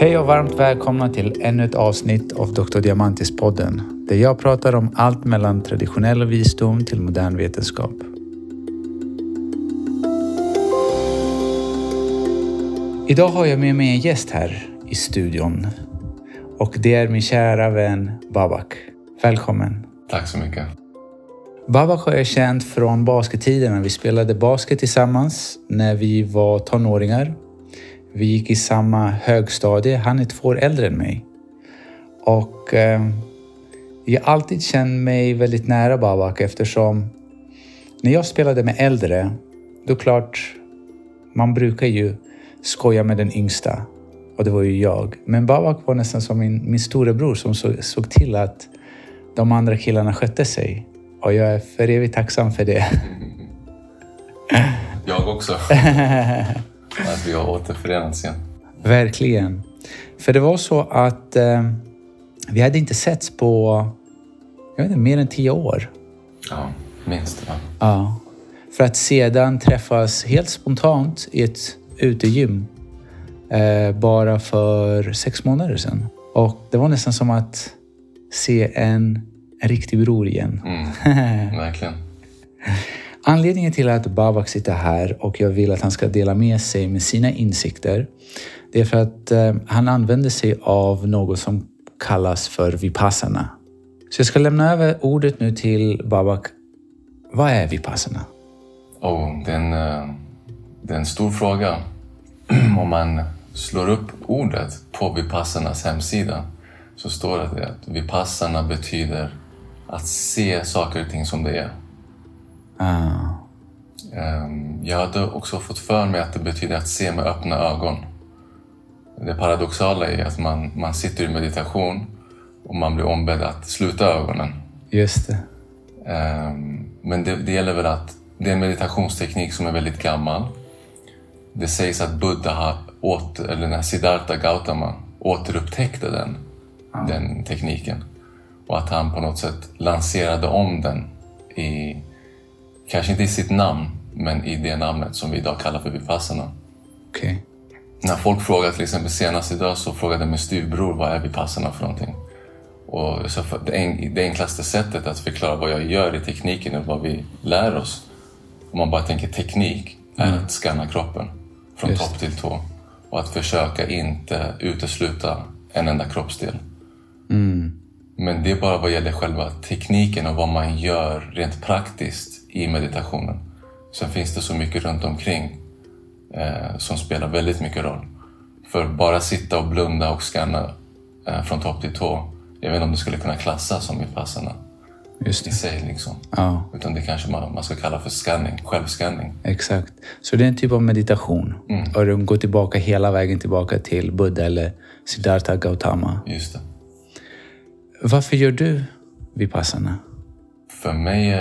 Hej och varmt välkomna till ännu ett avsnitt av Dr. Diamantis-podden där jag pratar om allt mellan traditionell visdom till modern vetenskap. Idag har jag med mig en gäst här i studion och det är min kära vän Babak. Välkommen! Tack så mycket. Babak har jag känt från baskettiden. Vi spelade basket tillsammans när vi var tonåringar. Vi gick i samma högstadie. Han är två år äldre än mig. Och eh, jag har alltid känt mig väldigt nära Babak eftersom när jag spelade med äldre, då klart, man brukar ju skoja med den yngsta. Och det var ju jag. Men Babak var nästan som min, min storebror som så, såg till att de andra killarna skötte sig. Och jag är för evigt tacksam för det. Jag också. att vi har återförenats igen. Verkligen. För det var så att eh, vi hade inte setts på jag vet inte, mer än tio år. Ja, minst. Ja. Ja. För att sedan träffas helt spontant i ett utegym eh, bara för sex månader sedan. Och det var nästan som att se en, en riktig bror igen. Mm, verkligen. Anledningen till att Babak sitter här och jag vill att han ska dela med sig med sina insikter, det är för att eh, han använder sig av något som kallas för vipassana. Så jag ska lämna över ordet nu till Babak. Vad är vipassana? Oh, det, är en, eh, det är en stor fråga. Om man slår upp ordet på Vipassanas hemsida så står det att Vipassana betyder att se saker och ting som det är. Ah, Ehm, Jag hade också fått för mig att det betyder att se med öppna ögon. Det paradoxala är att man, man sitter i meditation och man blir ombedd att sluta ögonen. just det. Ehm, Men det, det gäller väl att det är en meditationsteknik som är väldigt gammal. Det sägs att Buddha, har åter, eller den här Siddhartha Gautama, återupptäckte den, den tekniken. Och att han på något sätt lanserade om den i, kanske inte i sitt namn, men i det namnet som vi idag kallar för Vipassana. Okej. När folk frågar, till exempel senast idag så frågade min styvbror vad är Vipassana för någonting? Och för det, en, det enklaste sättet att förklara vad jag gör i tekniken och vad vi lär oss, om man bara tänker teknik, är att scanna kroppen från Just. topp till tå. Och att försöka inte utesluta en enda kroppsdel. Mm. Men det är bara vad gäller själva tekniken och vad man gör rent praktiskt i meditationen. Sen finns det så mycket runt omkring eh, som spelar väldigt mycket roll. För bara sitta och blunda och scanna eh, från topp till tå, jag vet inte om det skulle kunna klassas som vipassana Just i det. sig. Liksom. Ja, Utan det kanske man, man ska kalla för scanning, självscanning. exakt. Så det är en typ av meditation. Och de går tillbaka hela vägen tillbaka till Buddha eller Siddhartha Gautama. Just det. Varför gör du vipassana? För mig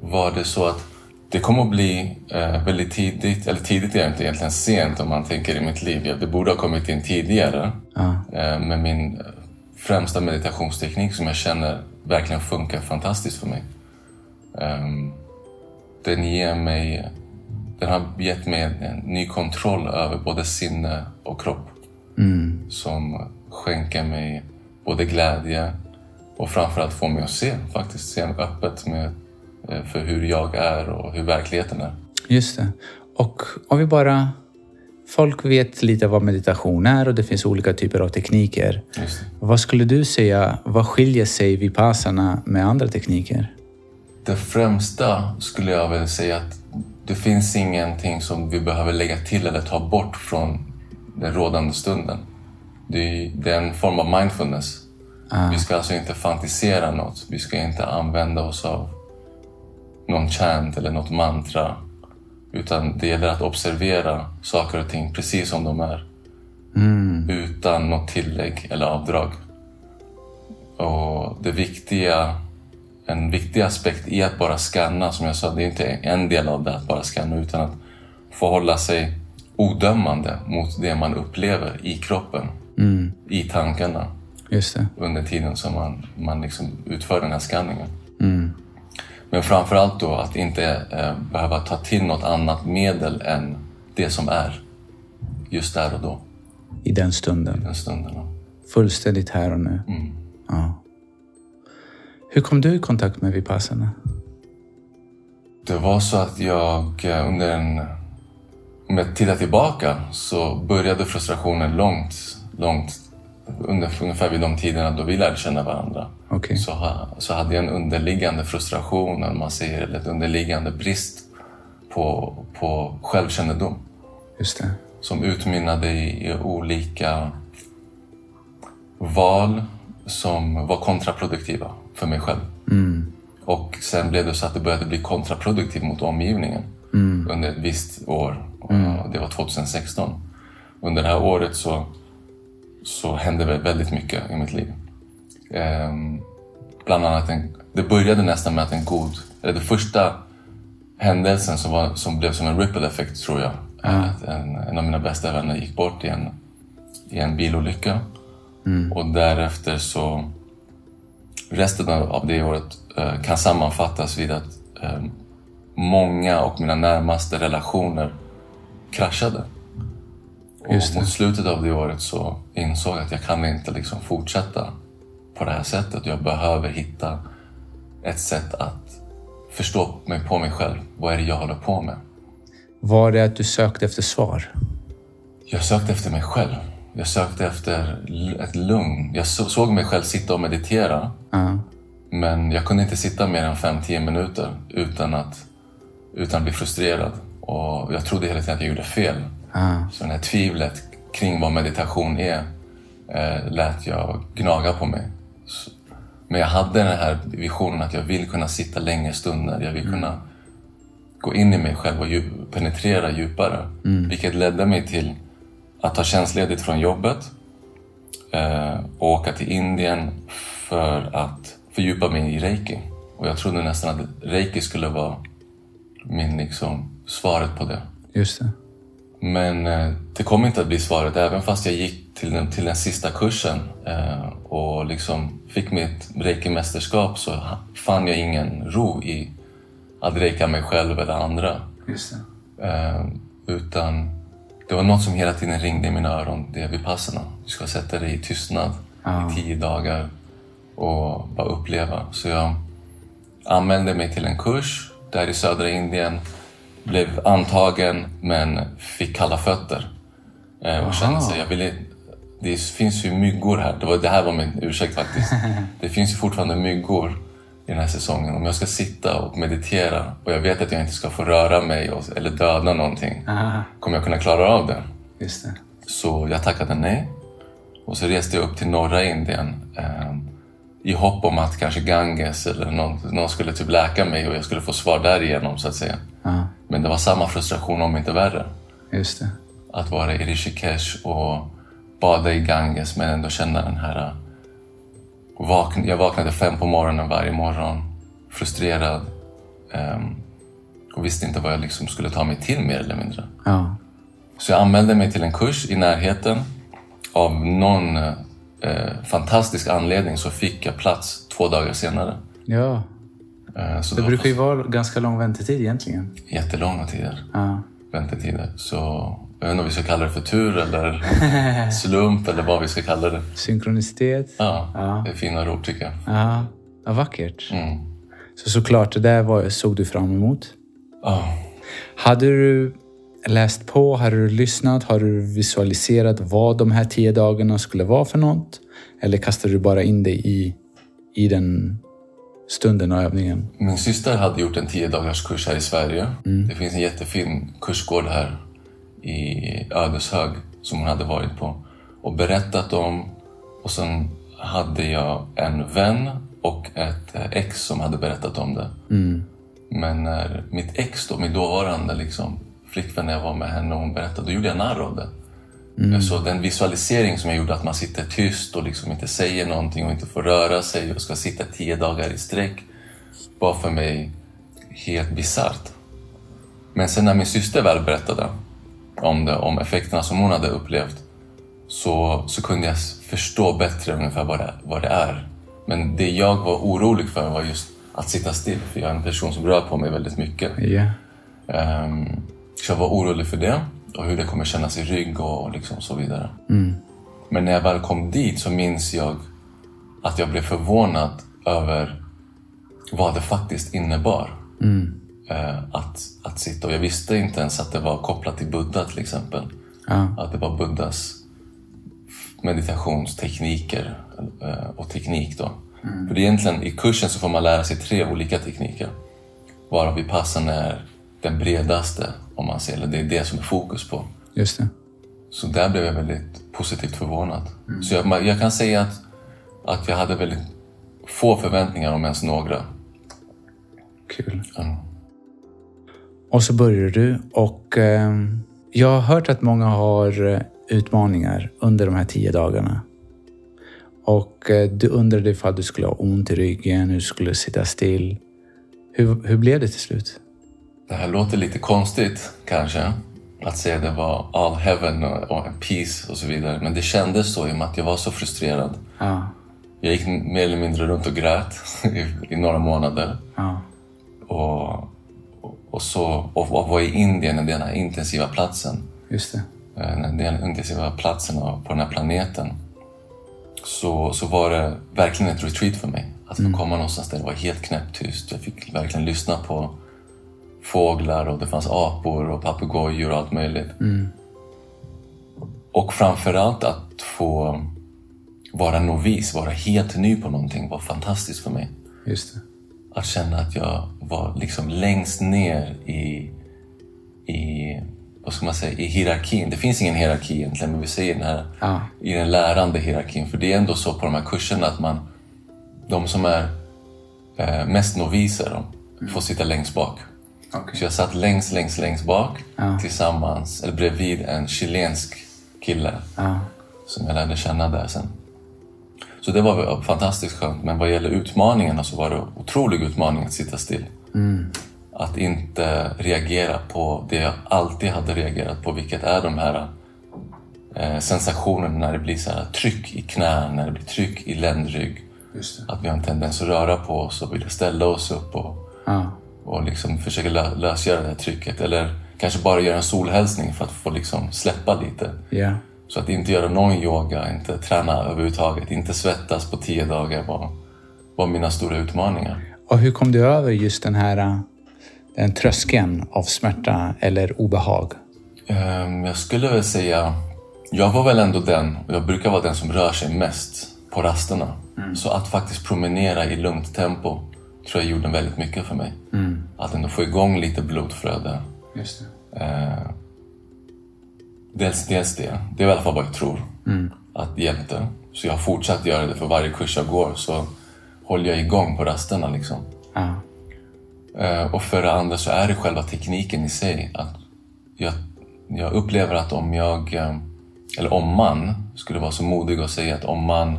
var det så att det kom att bli eh, väldigt tidigt, eller tidigt är inte egentligen sent om man tänker i mitt liv. Jag- Det borde ha kommit in tidigare. Ja. Eh, men min eh, främsta meditationsteknik som jag känner verkligen funkar fantastiskt för mig. Ehm, den ger mig, den har gett mig en ny kontroll över både sinne och kropp. Mm. Som skänker mig både glädje och framförallt får mig att se, faktiskt se öppet med, för hur jag är och hur verkligheten är. Just det. Och om vi bara... Folk vet lite vad meditation är och det finns olika typer av tekniker. Vad skulle du säga, vad skiljer sig vipassana med andra tekniker? Det främsta skulle jag väl säga att det finns ingenting som vi behöver lägga till eller ta bort från den rådande stunden. Det är, det är en form av mindfulness. Vi ska alltså inte fantisera något. Vi ska inte använda oss av någon chant eller något mantra. Utan det gäller att observera saker och ting precis som de är. Utan något tillägg eller avdrag. Och det viktiga, en viktig aspekt i att bara scanna, som jag sa, det är inte en del av det att bara scanna utan att förhålla sig odömande mot det man upplever i kroppen, i tankarna under tiden som man, man liksom utför den här scanningen. Mm. Men framförallt då att inte eh, behöva ta till något annat medel än det som är just där och då. i den stunden. den stunden. ja. Fullständigt här och nu. Mm. Ja. Hur kom du i kontakt med Vipassana? Det var så att jag eh, under en... Om jag tittar tillbaka så började frustrationen långt, långt under, ungefär vid de tiderna då vi lärde känna varandra. Okej. Så, ha, så hade jag en underliggande frustration, eller man säger, eller ett underliggande brist på, på självkännedom Just det. som utmynnade i, i olika val som var kontraproduktiva för mig själv. Mm. Och sen blev det så att det började bli kontraproduktivt mot omgivningen Mm. under ett visst år. Och Det var 2016. Under det här året så, så hände det väldigt mycket i mitt liv. Ehm, bland annat, en, det började nästan med att en god, eller det första händelsen som, var, som blev som en ripple effect tror jag. Att en, en av mina bästa vänner gick bort i en, i en bilolycka. Och därefter så resten av av det året eh, kan sammanfattas vid att eh, många och mina närmaste relationer kraschade. Just Och mot slutet av det året så insåg jag att jag kan inte liksom fortsätta på det här sättet. Jag behöver hitta ett sätt att förstå mig på mig själv. Vad är det jag håller på med? Var det att du sökte efter svar? Jag sökte efter mig själv. Jag sökte efter ett lugn. Jag så- såg mig själv sitta och meditera. Ja. Men jag kunde inte sitta mer än 5-10 minuter utan att, utan att bli frustrerad. Och jag trodde hela tiden att jag gjorde fel. Så det här tvivlet kring vad meditation är eh, lät jag gnaga på mig. Så, men jag hade den här visionen att jag vill kunna sitta längre stunder. Jag vill kunna gå in i mig själv och djup, penetrera djupare. Vilket ledde mig till att ta tjänstledigt från jobbet eh, och åka till Indien för att fördjupa mig i reiki. Och jag trodde nästan att reiki skulle vara min, liksom, svaret på det. Just det. Men eh, det kom inte att bli svaret även fast jag gick till den, till den sista kursen eh, och liksom fick mitt reiki-mästerskap så fann jag ingen ro i att reika mig själv eller andra. Det. Eh, utan det var något som hela tiden ringde i mina öron. Det är vipassana. Du ska sätta dig i tystnad Ja. i tio dagar och bara uppleva. Så jag anmälde mig till en kurs där i södra Indien. Blev antagen men fick kalla fötter. Eh, och kände sig, jag ville, det finns ju myggor här. Det, var, det här var min ursäkt faktiskt. Det finns ju fortfarande myggor i den här säsongen. Om jag ska sitta och meditera och jag vet att jag inte ska få röra mig och, eller döda någonting. Aha. Kommer jag kunna klara av det? Just det. Så jag tackade nej. Och så reste jag upp till norra Indien eh, i hopp om att kanske Ganges eller någon, någon skulle typ läka mig och jag skulle få svar därigenom så att säga. Ja. Men det var samma frustration om inte värre. Just det. Att vara i Rishikesh och bada i Ganges men ändå känna den här... eh, Vakn, jag vaknade fem på morgonen varje morgon, frustrerad. ehm, och visste inte vad jag liksom skulle ta mig till mer eller mindre. Ja. Så jag anmälde mig till en kurs i närheten. Av någon eh, fantastisk anledning så fick jag plats två dagar senare. Ja. Eh, så Det var brukar ju vara ganska lång väntetid egentligen. jättelånga tider, Ja. väntetider. Så jag vet inte om vi ska kalla det för tur eller slump eller vad vi ska kalla det. Synkronicitet. Ja, Ja. det är fina ord tycker jag. Ja. ja vackert. Mm. Så såklart, det där var, såg du fram emot. Ja. Hade du läst på, hade du lyssnat, har du visualiserat vad de här tio dagarna skulle vara för något? Eller kastade du bara in dig i, i den stunden och övningen? Min syster hade gjort en 10 dagars kurs här i Sverige. Det finns en jättefin kursgård här i Ödeshög som hon hade varit på och berättat om. Och sen hade jag en vän och ett eh, ex som hade berättat om det. Men när mitt ex då, min dåvarande liksom, flickvän, när jag var med henne och hon berättade, då gjorde jag narr av det. Så den visualisering som jag gjorde, att man sitter tyst och liksom inte säger någonting och inte får röra sig och ska sitta tio dagar i sträck, var för mig helt bisarrt. Men sen när min syster väl berättade om det, om effekterna som hon hade upplevt, så, så kunde jag förstå bättre ungefär vad det, vad det är. Men det jag var orolig för var just att sitta still, för jag är en person som rör på mig väldigt mycket. Ja. Ehm, så jag var orolig för det. Och hur det kommer kännas i rygg och liksom så vidare. Men när jag väl kom dit så minns jag att jag blev förvånad över vad det faktiskt innebar. Eh, att, att sitta och jag visste inte ens att det var kopplat till Buddha till exempel. Ja. Att det var Buddhas meditationstekniker eh, och teknik då. För egentligen i kursen så får man lära sig tre olika tekniker. Varav Vipassana är den bredaste om man ser det. Det är det som är fokus på. Just det. Så där blev jag väldigt positivt förvånad. Så jag, jag kan säga att, att jag hade väldigt få förväntningar om ens några. Kul. Mm. Och så började du och eh, jag har hört att många har eh, utmaningar under de här tio dagarna. Och eh, du undrade ifall du skulle ha ont i ryggen, hur du skulle sitta still. Hur, hur blev det till slut? Det här låter lite konstigt kanske. Att säga det var all heaven och, peace och så vidare. Men det kändes så i och med att jag var så frustrerad. Ja, Jag gick mer eller mindre runt och grät i, i några månader. ja, Och, och, och, så, och var i Indien, den här intensiva platsen. just det. eh, den intensiva platsen på den här planeten så, så var det verkligen ett retreat för mig. Att få komma någonstans där det var helt knäpptyst. Jag fick verkligen lyssna på fåglar och det fanns apor och papegojor och allt möjligt. Och framförallt att få vara novis, vara helt ny på någonting var fantastiskt för mig Just det. att känna att jag var liksom längst ner i, i, vad ska man säga, i hierarkin. Det finns ingen hierarki egentligen, men vi säger den här, Ja. i den lärande hierarkin. För det är ändå så på de här kurserna att man, de som är eh, mest noviser, de får sitta längst bak. Så jag satt längst, längst, längst bak tillsammans, eller bredvid en chilensk kille Ja, som jag lärde känna där sen. Så det var fantastiskt skönt. Men vad gäller utmaningarna så var det otrolig utmaning att sitta still. Att inte reagera på det jag alltid hade reagerat på, vilket är de här eh, sensationerna när det blir så här tryck i knän, när det blir tryck i ländrygg. Att vi har en tendens att röra på oss och vilja ställa oss upp och, Ja, och liksom försöka lö- lösgöra det här trycket. Eller kanske bara göra en solhälsning för att få liksom släppa lite. ja, Så att inte göra någon yoga, inte träna överhuvudtaget, inte svettas på tio dagar var, var mina stora utmaningar. Och hur kom du över just den här den tröskeln av smärta eller obehag? Ehm, Jag skulle väl säga, jag var väl ändå den, och jag brukar vara den som rör sig mest på rasterna. Så att faktiskt promenera i lugnt tempo tror jag gjorde väldigt mycket för mig. Att ändå få igång lite blodflöde. Just det. Eh, dels, dels det, det är i alla fall vad jag tror att det hjälpte. Så jag har fortsatt göra det för varje kurs jag går så håller jag igång på rasterna liksom. Ja, Eh, Och för det andra så är det själva tekniken i sig. Att jag, jag upplever att om jag, eh, eller om man, skulle vara så modig och säga att om man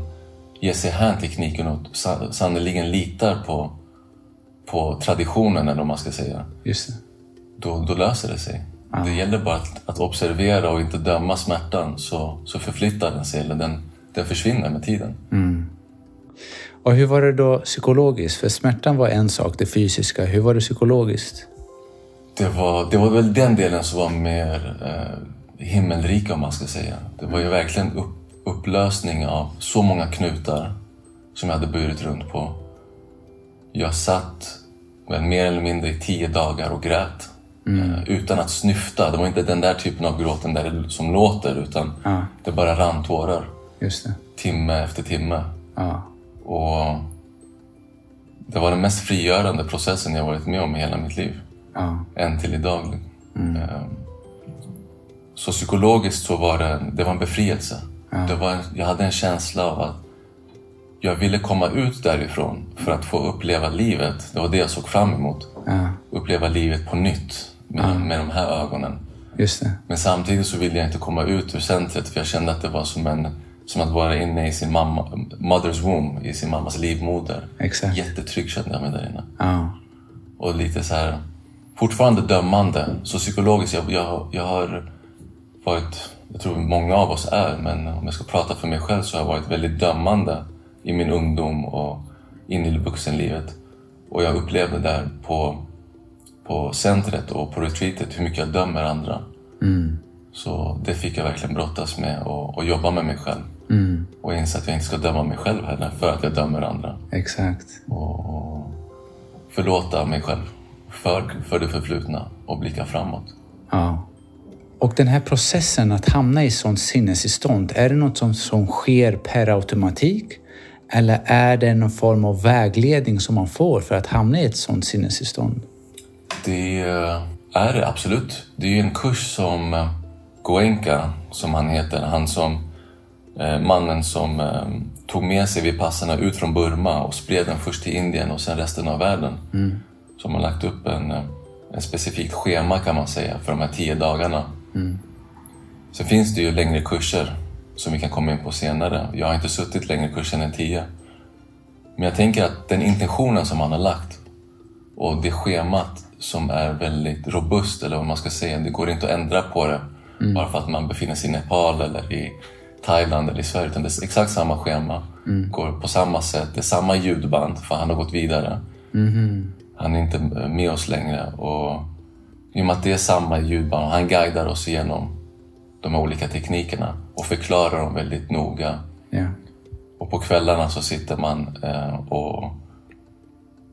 ger sig hän tekniken och sa- sannerligen litar på, på traditionen, eller vad man ska säga, just det. då, då löser det sig. Det gäller bara att, att observera och inte döma smärtan så, så förflyttar den sig, eller den, den försvinner med tiden. Och hur var det då psykologiskt? För smärtan var en sak, det fysiska. Hur var det psykologiskt? Det var, det var väl den delen som var mer eh, himmelrik om man ska säga. Det var ju verkligen upp, upplösning av så många knutar som jag hade burit runt på. Jag satt väl mer eller mindre i tio dagar och grät. Eh, utan att snyfta. Det var inte den där typen av gråten där det, som låter utan Ja. det bara rann tårar. Timme efter timme. Ja, Och det var den mest frigörande processen jag varit med om i hela mitt liv. ja, Än till idag. Ehm, Så psykologiskt så var det, det var en befrielse. Det var, jag hade en känsla av att jag ville komma ut därifrån för att få uppleva livet. Det var det jag såg fram emot. ja, Uppleva livet på nytt med, med de här ögonen. Men samtidigt så ville jag inte komma ut ur centret för jag kände att det var som, en, som att vara inne i sin mamma, mother's womb, i sin mammas livmoder. Exakt. Jättetrygg kände jag mig där inne. Ja, Och lite så här, fortfarande dömande. Så psykologiskt, jag, jag, jag har varit, jag tror många av oss är, men om jag ska prata för mig själv så har jag varit väldigt dömande i min ungdom och in i vuxenlivet. Och jag upplevde där på, på centret och på retreatet hur mycket jag dömer andra. Så det fick jag verkligen brottas med och, och jobba med mig själv. Och inse att jag inte ska döma mig själv heller för att jag dömer andra. Exakt. Och förlåta mig själv för, för det förflutna och blicka framåt. Ja. Och den här processen att hamna i sånt sinnestillstånd, är det något som, som sker per automatik? Eller är det någon form av vägledning som man får för att hamna i ett sånt sinnestillstånd? Det är det absolut. Det är en kurs som eh, Goenka, som han heter, han som eh, mannen som eh, tog med sig Vipassana ut från Burma och spred den först till Indien och sen resten av världen. Som har lagt upp en, eh, en specifikt schema kan man säga för de här tio dagarna. Sen finns det ju längre kurser som vi kan komma in på senare. Jag har inte suttit längre kurser än tio. Men jag tänker att den intentionen som han har lagt och det schemat som är väldigt robust, eller vad man ska säga, det går inte att ändra på det bara för att man befinner sig i Nepal eller i Thailand eller i Sverige. Utan det är exakt samma schema, går på samma sätt, det är samma ljudband för han har gått vidare. Han är inte med oss längre. Och I och med att det är samma ljudband, han guidar oss igenom de här olika teknikerna och förklarar dem väldigt noga. Ja. Och på kvällarna så sitter man eh, och,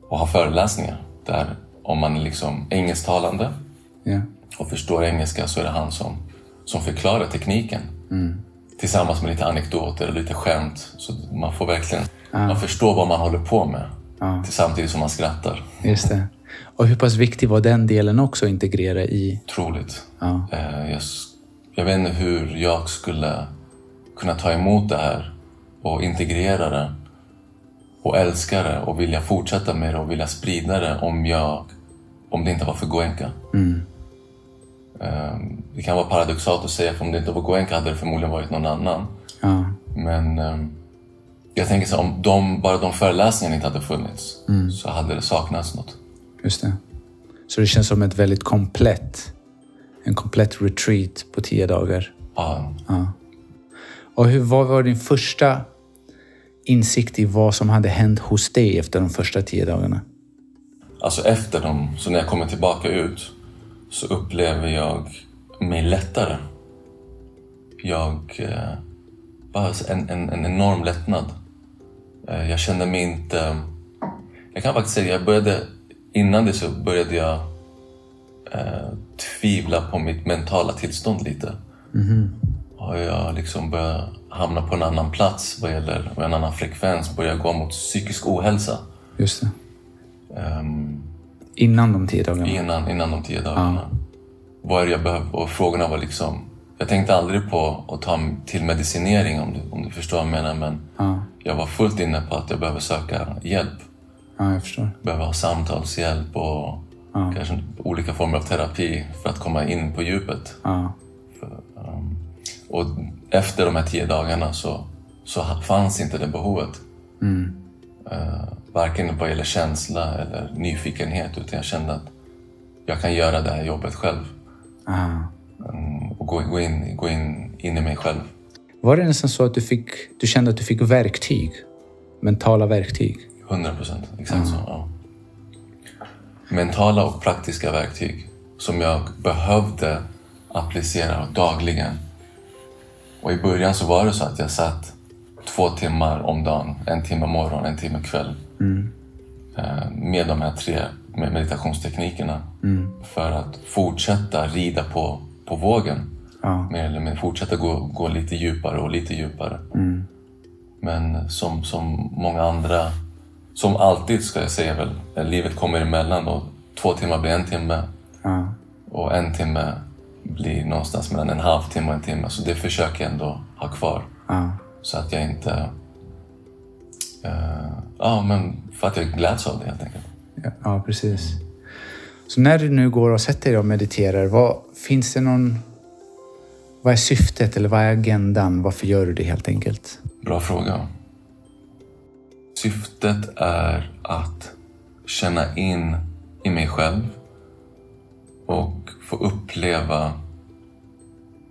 och har föreläsningar där om man är liksom engelsktalande Ja. och förstår engelska så är det han som, som förklarar tekniken. Tillsammans med lite anekdoter och lite skämt. Så man får verkligen man förstår vad man håller på med. Till Samtidigt som man skrattar. Just det. Och hur pass viktig var den delen också att integrera i? Otroligt. Ja. Eh, jag, vet inte hur jag skulle kunna ta emot det här och integrera det och älska det och vilja fortsätta med det och vilja sprida det om, jag, om det inte var för Goenka. Eh, Det kan vara paradoxalt att säga för om det inte var Goenka hade det förmodligen varit någon annan. Ja. Men eh, jag tänker så om de, bara de föreläsningarna inte hade funnits så hade det saknats något. Just det. Så det känns som ett väldigt komplett, en komplett retreat på tio dagar. Ja, Och hur, vad var din första insikt i vad som hade hänt hos dig efter de första tio dagarna? Alltså efter dem, så när jag kommer tillbaka ut så upplever jag mig lättare. Jag... Eh, bara en, en, en enorm lättnad. Eh, jag kände mig inte... Jag kan faktiskt säga, jag började... Innan det så började jag eh, tvivla på mitt mentala tillstånd lite. Och jag liksom började hamna på en annan plats vad gäller och en annan frekvens. Började gå mot psykisk ohälsa. Just det. Ehm, Innan de tio dagarna? innan, innan de tio dagarna. Vad är det jag behöver? Och frågorna var liksom... Jag tänkte aldrig på att ta till medicinering om du, om du förstår vad jag menar. Men Ja. jag var fullt inne på att jag behöver söka hjälp. ja, jag förstår. Behöver ha samtalshjälp och kanske olika former av terapi för att komma in på djupet. Ja. Och efter de här tio dagarna så, så fanns inte det behovet. Eh, varken vad gäller känsla eller nyfikenhet utan jag kände att jag kan göra det här jobbet själv. Ah. Mm, och gå, gå, in, gå in, in i mig själv. Var det nästan så att du, fick, du kände att du fick verktyg? Mentala verktyg? 100 procent, exakt så. Ja. Mentala och praktiska verktyg som jag behövde applicera dagligen. Och i början så var det så att jag satt två timmar om dagen, en timme morgon, en timme kväll. eh, Med de här tre med meditationsteknikerna. För att fortsätta rida på, på vågen. Ja. Mer eller mindre fortsätta gå, gå lite djupare och lite djupare. Men som, som många andra, som alltid ska jag säga väl, eh, livet kommer emellan och två timmar blir en timme Ja. och en timme blir någonstans mellan en halvtimme och en timme. Så det försöker jag ändå ha kvar. Ja. Så att jag inte... eh, ja, men för att jag gläds av det helt enkelt. Ja, ja, precis. Så när du nu går och sätter dig och mediterar, vad, finns det någon... Vad är syftet eller vad är agendan? Varför gör du det helt enkelt? Bra fråga. Syftet är att känna in i mig själv och få uppleva...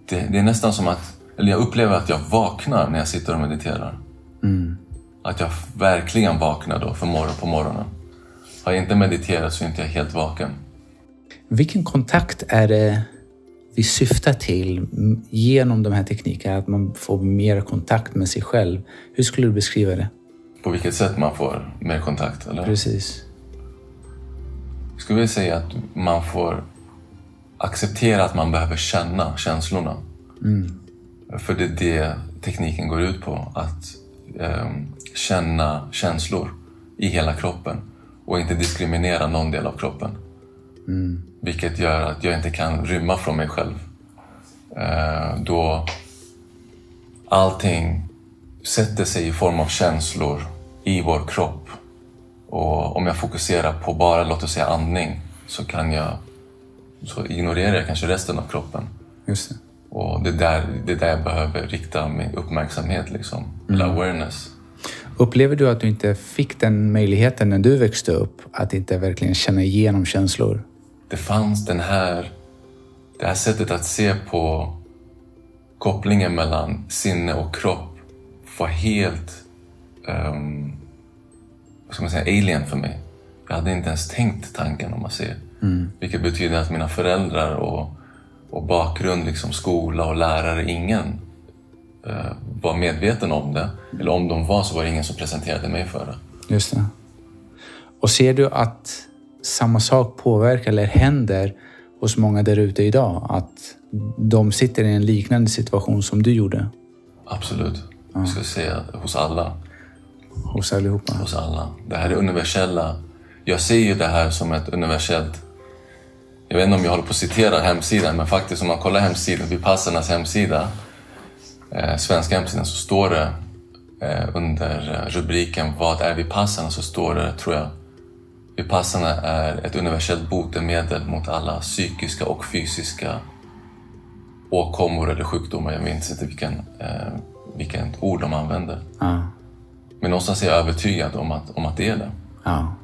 Det, det är nästan som att... Eller jag upplever att jag vaknar när jag sitter och mediterar. Att jag verkligen vaknar då för morgon på morgonen. Har jag inte mediterat så är inte jag helt vaken. Vilken kontakt är det vi syftar till genom de här teknikerna, att man får mer kontakt med sig själv. Hur skulle du beskriva det? På vilket sätt man får mer kontakt? Eller? Precis. Skulle vilja säga att man får acceptera att man behöver känna känslorna. För det är det tekniken går ut på. Att ehm, känna känslor i hela kroppen och inte diskriminera någon del av kroppen. Vilket gör att jag inte kan rymma från mig själv. Eh, då allting sätter sig i form av känslor i vår kropp. Och om jag fokuserar på bara, låt oss säga andning, så kan jag så ignorerar jag kanske resten av kroppen. Just det. Och det är där, det är där jag behöver rikta min uppmärksamhet, liksom. eller awareness. Upplever du att du inte fick den möjligheten när du växte upp, att inte verkligen känna igenom känslor? Det fanns den här, det här sättet att se på kopplingen mellan sinne och kropp var helt um, vad ska man säga, alien för mig. Jag hade inte ens tänkt tanken om man ser. Vilket betyder att mina föräldrar och, och bakgrund, liksom skola och lärare, ingen eh, var medveten om det. Eller om de var så var det ingen som presenterade mig för det. Just det. Och ser du att samma sak påverkar eller händer hos många där ute idag? Att de sitter i en liknande situation som du gjorde Absolut. Jag skulle säga hos alla. Hos allihopa? hos alla. Det här är universella. Jag ser ju det här som ett universellt... Jag vet inte om jag håller på att citera hemsidan, men faktiskt om man kollar hemsidan, Vipassarnas hemsida, eh, svenska hemsidan, så står det eh, under rubriken Vad är Vipassana? så står det, tror jag, Vipassana är ett universellt botemedel mot alla psykiska och fysiska åkommor eller sjukdomar. Jag minns inte vilken, eh, vilket ord de använder. Ja. Men någonstans är jag övertygad om att, om att det är det. ja.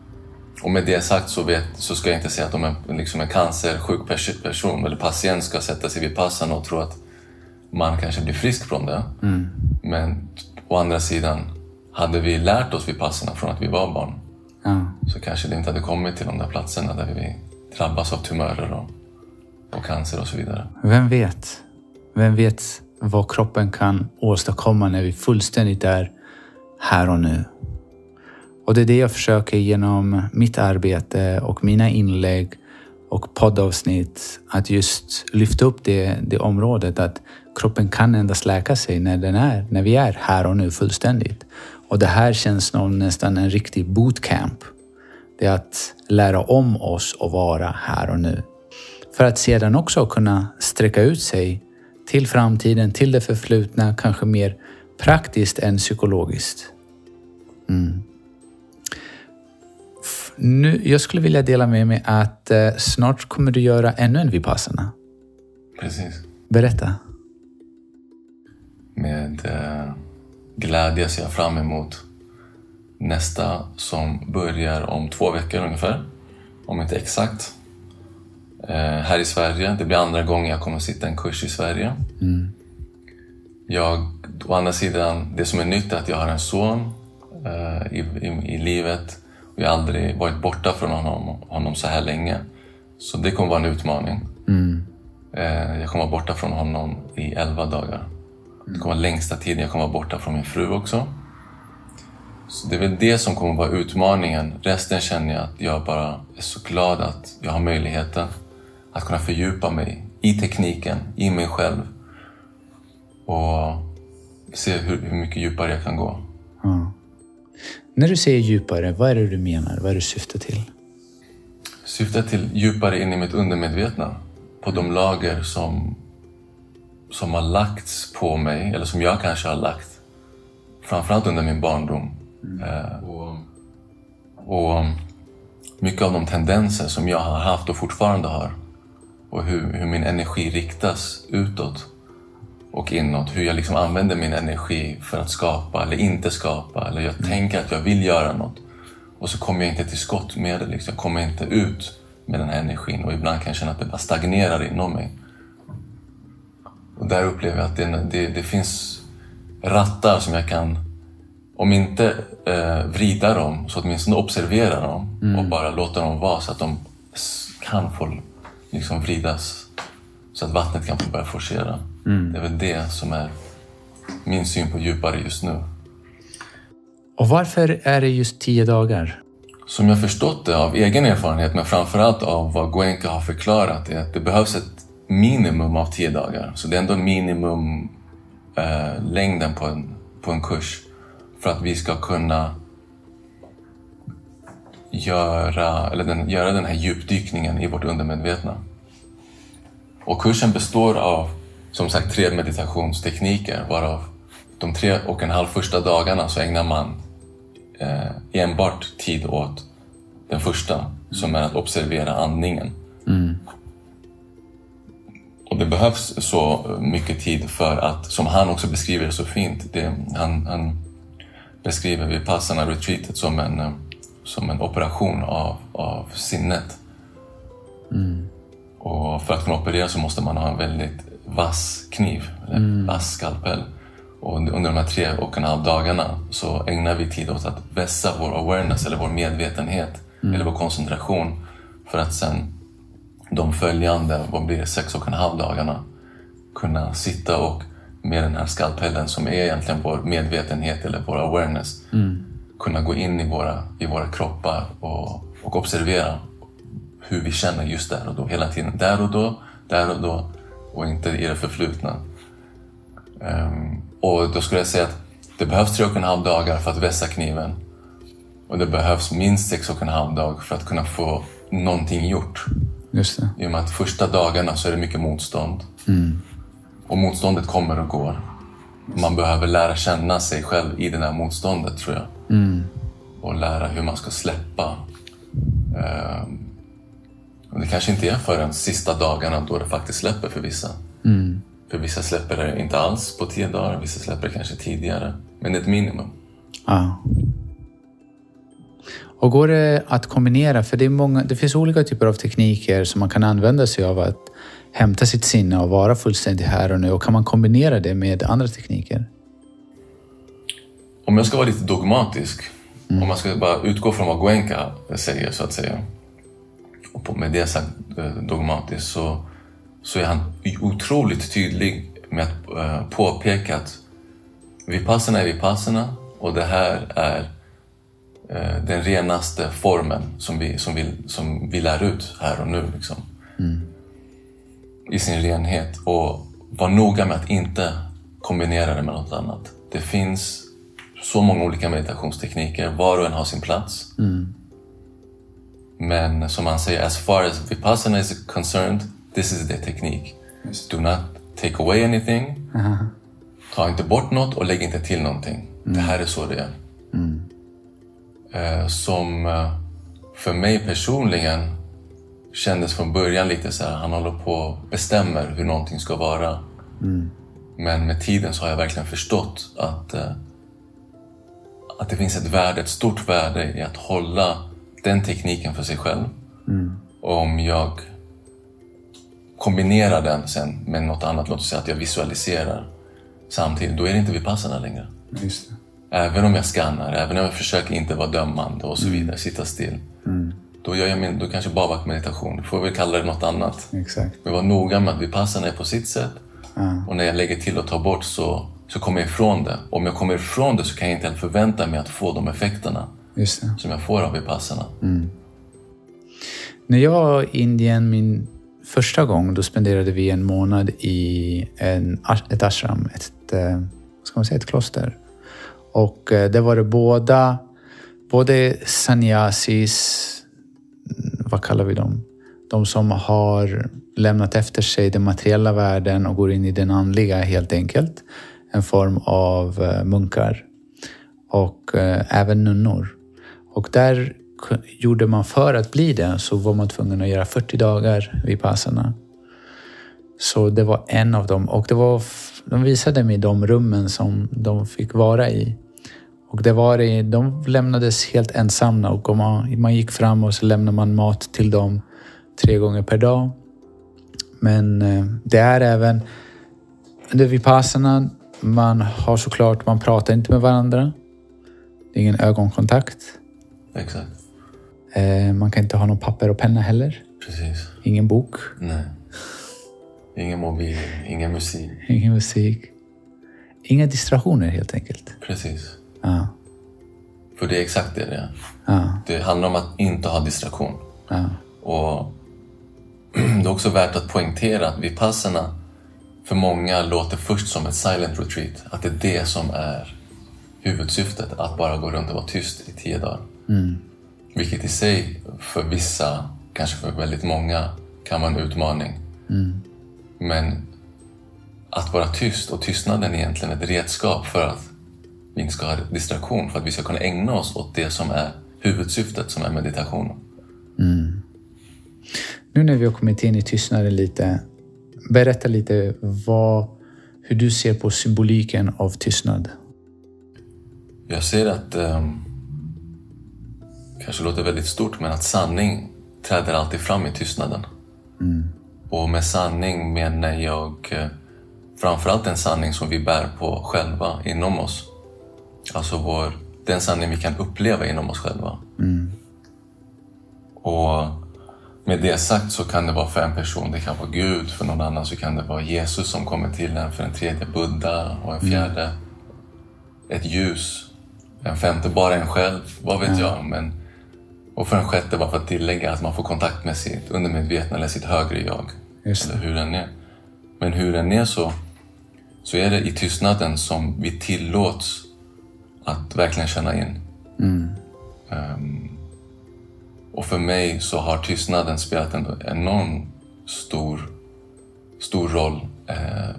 Och med det sagt så, vet, så ska jag inte säga att om en, liksom en cancersjuk pers- person eller patient ska sätta sig vid passen och tro att man kanske blir frisk från det. Men å andra sidan, hade vi lärt oss vid passerna från att vi var barn ja. så kanske det inte hade kommit till de där platserna där vi drabbas av tumörer och, och cancer och så vidare. Vem vet? Vem vet vad kroppen kan åstadkomma när vi fullständigt är här och nu? Och det är det jag försöker genom mitt arbete och mina inlägg och poddavsnitt att just lyfta upp det, det området att kroppen kan endast läka sig när den är, när vi är här och nu fullständigt. Och det här känns som nästan en riktig bootcamp. Det är att lära om oss att vara här och nu. För att sedan också kunna sträcka ut sig till framtiden, till det förflutna, kanske mer praktiskt än psykologiskt. Mm. Nu, jag skulle vilja dela med mig att eh, snart kommer du göra ännu en Vipassana. Precis. Berätta. Med eh, glädje ser jag fram emot nästa som börjar om två veckor ungefär. Om inte exakt. Eh, här i Sverige. Det blir andra gången jag kommer sitta en kurs i Sverige. Jag, å andra sidan, det som är nytt är att jag har en son eh, i, i, i livet. Och jag har aldrig varit borta från honom, honom så här länge. Så det kommer vara en utmaning. Eh, jag kommer vara borta från honom i 11 dagar. Det kommer vara längsta tiden jag kommer vara borta från min fru också. Så det är väl det som kommer vara utmaningen. Resten känner jag att jag bara är så glad att jag har möjligheten att kunna fördjupa mig i tekniken, i mig själv. Och se hur, hur mycket djupare jag kan gå. Ja. När du säger djupare, vad är det du menar? Vad är det du syftar till? Syftar till djupare in i mitt undermedvetna. På de lager som, som har lagts på mig, eller som jag kanske har lagt. Framförallt under min barndom. Eh, och, och mycket av de tendenser som jag har haft och fortfarande har. Och hur, hur min energi riktas utåt och inåt. Hur jag liksom använder min energi för att skapa eller inte skapa. Eller jag tänker att jag vill göra något. Och så kommer jag inte till skott med det. Liksom. Jag kommer inte ut med den här energin. Och ibland kan jag känna att det bara stagnerar inom mig. Och där upplever jag att det, det, det finns rattar som jag kan, om inte eh, vrida dem, så åtminstone observera dem och bara låta dem vara så att de kan få liksom vridas Så att vattnet kan få börja forcera. Det är väl det som är min syn på djupare just nu. Och varför är det just tio dagar? Som jag förstått det av egen erfarenhet, men framförallt av vad Goenka har förklarat, är att det behövs ett minimum av tio dagar. Så det är ändå minimum eh, längden på en, på en kurs för att vi ska kunna göra, eller den, göra den här djupdykningen i vårt undermedvetna. Och kursen består av som sagt tre meditationstekniker varav de tre och en halv första dagarna så ägnar man eh, enbart tid åt den första som är att observera andningen. Och det behövs så mycket tid för att, som han också beskriver det så fint, det, han, han beskriver Vipassana retreatet som en, eh, som en operation av, av sinnet. Och för att kunna operera så måste man ha en väldigt vass kniv, eller vass skalpell. Och under de här tre och en halv dagarna så ägnar vi tid åt att vässa vår awareness, eller vår medvetenhet, eller vår koncentration. För att sen de följande, vad blir det, sex och en halv dagarna kunna sitta och med den här skalpellen som är egentligen vår medvetenhet eller vår awareness kunna gå in i våra, i våra kroppar och, och observera hur vi känner just där och då. Hela tiden. Där och då, där och då och inte i det förflutna. Ehm, och då skulle jag säga att det behövs tre och en halv dagar för att vässa kniven. Och det behövs minst sex och en halv dag för att kunna få någonting gjort. Just det. I och med att första dagarna så är det mycket motstånd. Och motståndet kommer och går. Man behöver lära känna sig själv i det där motståndet tror jag. Och lära hur man ska släppa. Det kanske inte är förrän sista dagarna då det faktiskt släpper för vissa. För vissa släpper det inte alls på tio dagar, vissa släpper det kanske tidigare. Men det är ett minimum. Ja. Och går det att kombinera? För det, många, det finns olika typer av tekniker som man kan använda sig av att hämta sitt sinne och vara fullständigt här och nu. Och kan man kombinera det med andra tekniker? Om jag ska vara lite dogmatisk, om man ska bara utgå från vad Goenka säger så att säga. Och med det sagt eh, dogmatiskt så, så är han otroligt tydlig med att eh, påpeka att Vipassana är Vipassana och det här är eh, den renaste formen som vi, som, vi, som vi lär ut här och nu. Liksom. I sin renhet. Och var noga med att inte kombinera det med något annat. Det finns så många olika meditationstekniker. Var och en har sin plats. Men som han säger, as far as Vipassana is concerned, this is the teknik. Do not take away anything. Ta inte bort något och lägg inte till någonting. Det här är så det är. Eh, som eh, för mig personligen kändes från början lite så här, han håller på och bestämmer hur någonting ska vara. Men med tiden så har jag verkligen förstått att, eh, att det finns ett värde, ett stort värde i att hålla den tekniken för sig själv. Och om jag kombinerar den sen med något annat, låt oss säga att jag visualiserar samtidigt, då är det inte vipassana längre. Just det. Även om jag skannar, även om jag försöker inte vara dömande och så vidare, sitta still. Då, gör jag min, då kanske bara varit meditation. Får väl kalla det något annat. Exakt. Men var noga med att vipassana är på sitt sätt. Och när jag lägger till och tar bort så, så kommer jag ifrån det. Om jag kommer ifrån det så kan jag inte heller förvänta mig att få de effekterna. Som jag får av vipassana. När jag var i Indien min första gång, då spenderade vi en månad i en, ett ashram, ett, eh, vad ska man säga, ett kloster. Och eh, där var det båda, både sannyasis, mm, vad kallar vi dem? De som har lämnat efter sig den materiella världen och går in i den andliga helt enkelt. En form av eh, munkar. Och även nunnor. Och där gjorde man för att bli det så var man tvungen att göra 40 dagar vid passarna. Så det var en av dem. Och det var, de visade mig de rummen som de fick vara i. Och det var i, de lämnades helt ensamma och man, man gick fram och så lämnade man mat till dem tre gånger per dag. Men eh, det är även under vipassana, man har såklart, man pratar inte med varandra. Det är ingen ögonkontakt. Exakt. Eh, man kan inte ha någon papper och penna heller. Precis. Ingen bok. Nej. Ingen mobil, ingen musik. ingen musik. Inga distraktioner helt enkelt. Precis. Ja, För det är exakt det det är. ja, Det handlar om att inte ha distraktion. ja. Och det är också värt att poängtera att Vipassana för många låter först som ett silent retreat. Att det är det som är huvudsyftet. Att bara gå runt och vara tyst i tio dagar. Vilket i sig för vissa, kanske för väldigt många, kan vara en utmaning. Men att vara tyst och tystnaden är egentligen ett redskap för att vi inte ska ha distraktion. För att vi ska kunna ägna oss åt det som är huvudsyftet, som är meditationen. Nu när vi har kommit in i tystnaden lite, berätta lite vad, hur du ser på symboliken av tystnad. Jag ser att, um, kanske låter väldigt stort, men att sanning träder alltid fram i tystnaden. Och med sanning menar jag eh, framförallt en sanning som vi bär på själva inom oss. Alltså vår, den sanning vi kan uppleva inom oss själva. Och med det sagt så kan det vara för en person, det kan vara Gud, för någon annan så kan det vara Jesus som kommer till en, för en tredje Buddha och en fjärde ett ljus, en femte bara en själv, vad vet jag. Men, och för en sjätte bara för att tillägga att man får kontakt med sitt undermedvetna eller sitt högre jag. Eller hur den är. Men hur den är så, så är det i tystnaden som vi tillåts att verkligen känna in. Ehm, och för mig så har tystnaden spelat en enorm stor, stor roll. Eh,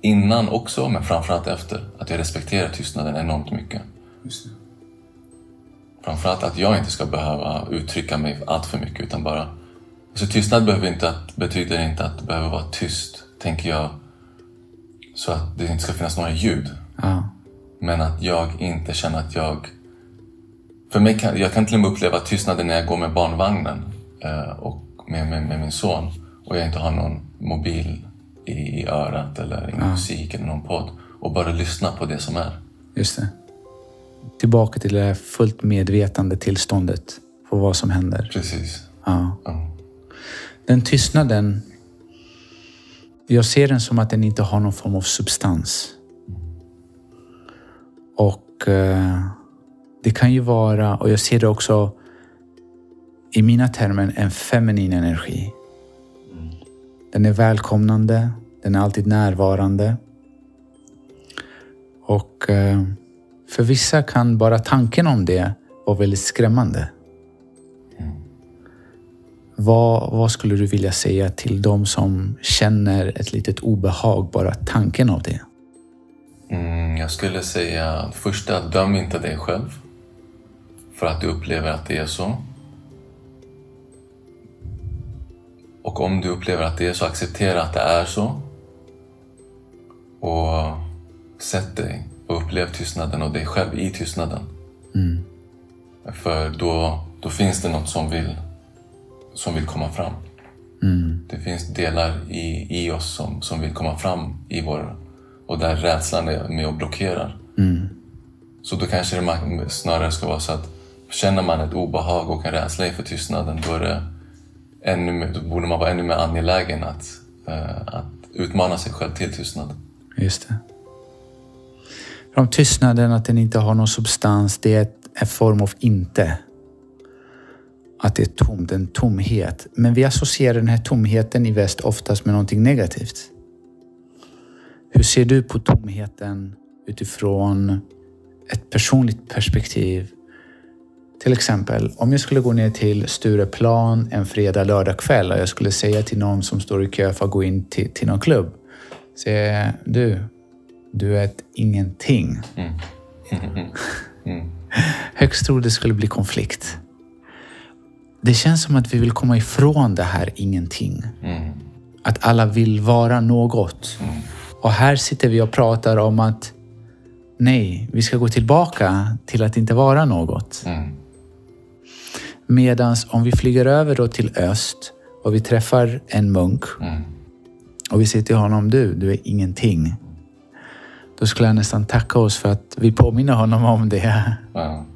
innan också, men framförallt efter. Att jag respekterar tystnaden enormt mycket. Framförallt att jag inte ska behöva uttrycka mig allt för mycket utan bara... Alltså tystnad behöver inte att, betyder inte att det behöver vara tyst, tänker jag. Så att det inte ska finnas några ljud. Ja, Men att jag inte känner att jag... För mig kan, jag kan till och med uppleva tystnaden när jag går med barnvagnen eh, och med, med, med min son och jag inte har någon mobil i, i örat eller ingen musik eller någon podd och bara lyssna på det som är. just det. Tillbaka till det här fullt medvetande tillståndet på vad som händer. Precis. Ja. Ja. Den tystnaden, jag ser den som att den inte har någon form av substans. Och eh, det kan ju vara, och jag ser det också i mina termer, en feminin energi. Den är välkomnande, den är alltid närvarande. Och eh, för vissa kan bara tanken om det vara väldigt skrämmande. Vad, vad skulle du vilja säga till de som känner ett litet obehag bara tanken av det? Mm, jag skulle säga första, döm inte dig själv för att du upplever att det är så. Och om du upplever att det är så, acceptera att det är så. Och sätt dig och upplev tystnaden och dig själv i tystnaden. För då, då finns det något som vill, som vill komma fram. Det finns delar i, i oss som, som vill komma fram i vår... Och där rädslan är med och blockerar. Så då kanske det snarare ska vara så att känner man ett obehag och en rädsla inför tystnaden då, är det ännu, då borde man vara ännu mer angelägen att, eh, att utmana sig själv till tystnad. Just det. Om tystnaden, att den inte har någon substans, det är ett, en form av inte. Att det är tomt, en tomhet. Men vi associerar den här tomheten i väst oftast med någonting negativt. Hur ser du på tomheten utifrån ett personligt perspektiv? Till exempel, om jag skulle gå ner till Stureplan en fredag, lördag kväll och jag skulle säga till någon som står i kö för att gå in till, till någon klubb. Säga, du, du är ett ingenting. Högst troligt skulle bli konflikt. Det känns som att vi vill komma ifrån det här ingenting. Att alla vill vara något. Och här sitter vi och pratar om att nej, vi ska gå tillbaka till att inte vara något. Mm. Medans om vi flyger över då till öst och vi träffar en munk Mm. och vi säger till honom, du, du är ingenting. Då skulle han nästan tacka oss för att vi påminner honom om det. Ja.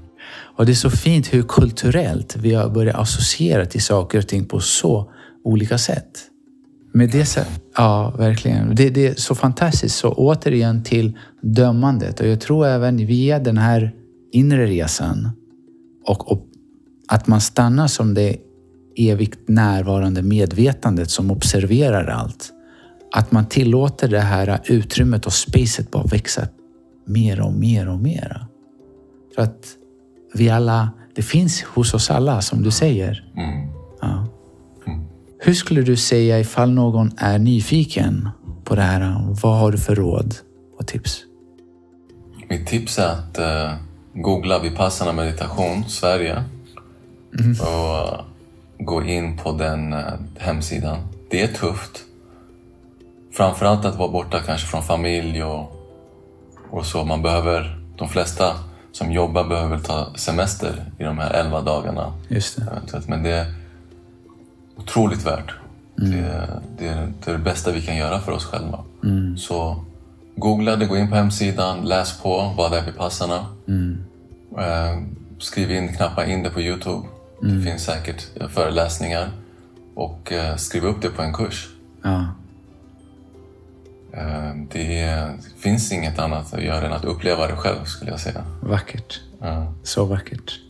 Och det är så fint hur kulturellt vi har börjat associera till saker och ting på så olika sätt. Med det, så- ja, verkligen. Det, det är så fantastiskt. Så återigen till dömandet. Och jag tror även via den här inre resan och, och att man stannar som det evigt närvarande medvetandet som observerar allt. Att man tillåter det här utrymmet och spacet bara växa mer och mer och mer. För att vi alla, det finns hos oss alla som du säger. Mm. Ja. Hur skulle du säga ifall någon är nyfiken på det här? Vad har du för råd och tips? Mitt tips är att eh, googla Vipassana meditation Sverige och gå in på den eh, hemsidan. Det är tufft. Framförallt att vara borta kanske från familj och, och så. Man behöver, de flesta som jobbar behöver ta semester i de här 11 dagarna. Just det. Men det är otroligt värt. Det, det, är, det är det bästa vi kan göra för oss själva. Så googla det, gå in på hemsidan, läs på vad det är Vipassana. Eh, skriv in, knappa in det på Youtube. Det finns säkert föreläsningar. Och eh, skriv upp det på en kurs. Ja. Eh, det finns inget annat att göra än att uppleva det själv skulle jag säga. Vackert. Ja. Så vackert.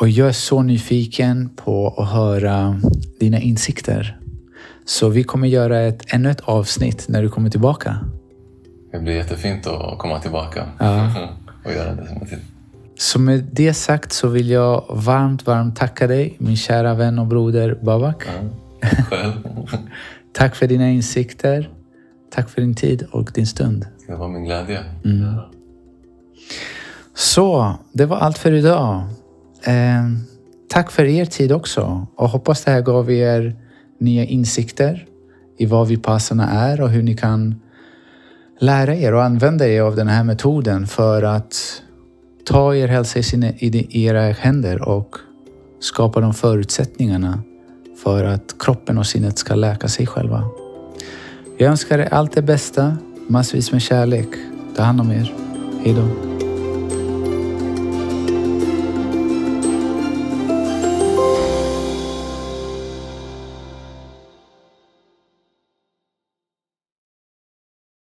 Och jag är så nyfiken på att höra dina insikter. Så vi kommer göra ett, ännu ett avsnitt när du kommer tillbaka. Det blir jättefint att komma tillbaka och göra det som ett Så med det sagt så vill jag varmt, varmt tacka dig, min kära vän och broder Babak. själv. Tack för dina insikter. Tack för din tid och din stund. Det var min glädje. Så, det var allt för idag. Eh, tack för er tid också och hoppas det här gav er nya insikter i vad Vipassana är och hur ni kan lära er och använda er av den här metoden för att ta er hälsa i, sina, i era händer och skapa de förutsättningarna för att kroppen och sinnet ska läka sig själva. Jag önskar er allt det bästa, massvis med kärlek. Ta hand om er. Hejdå!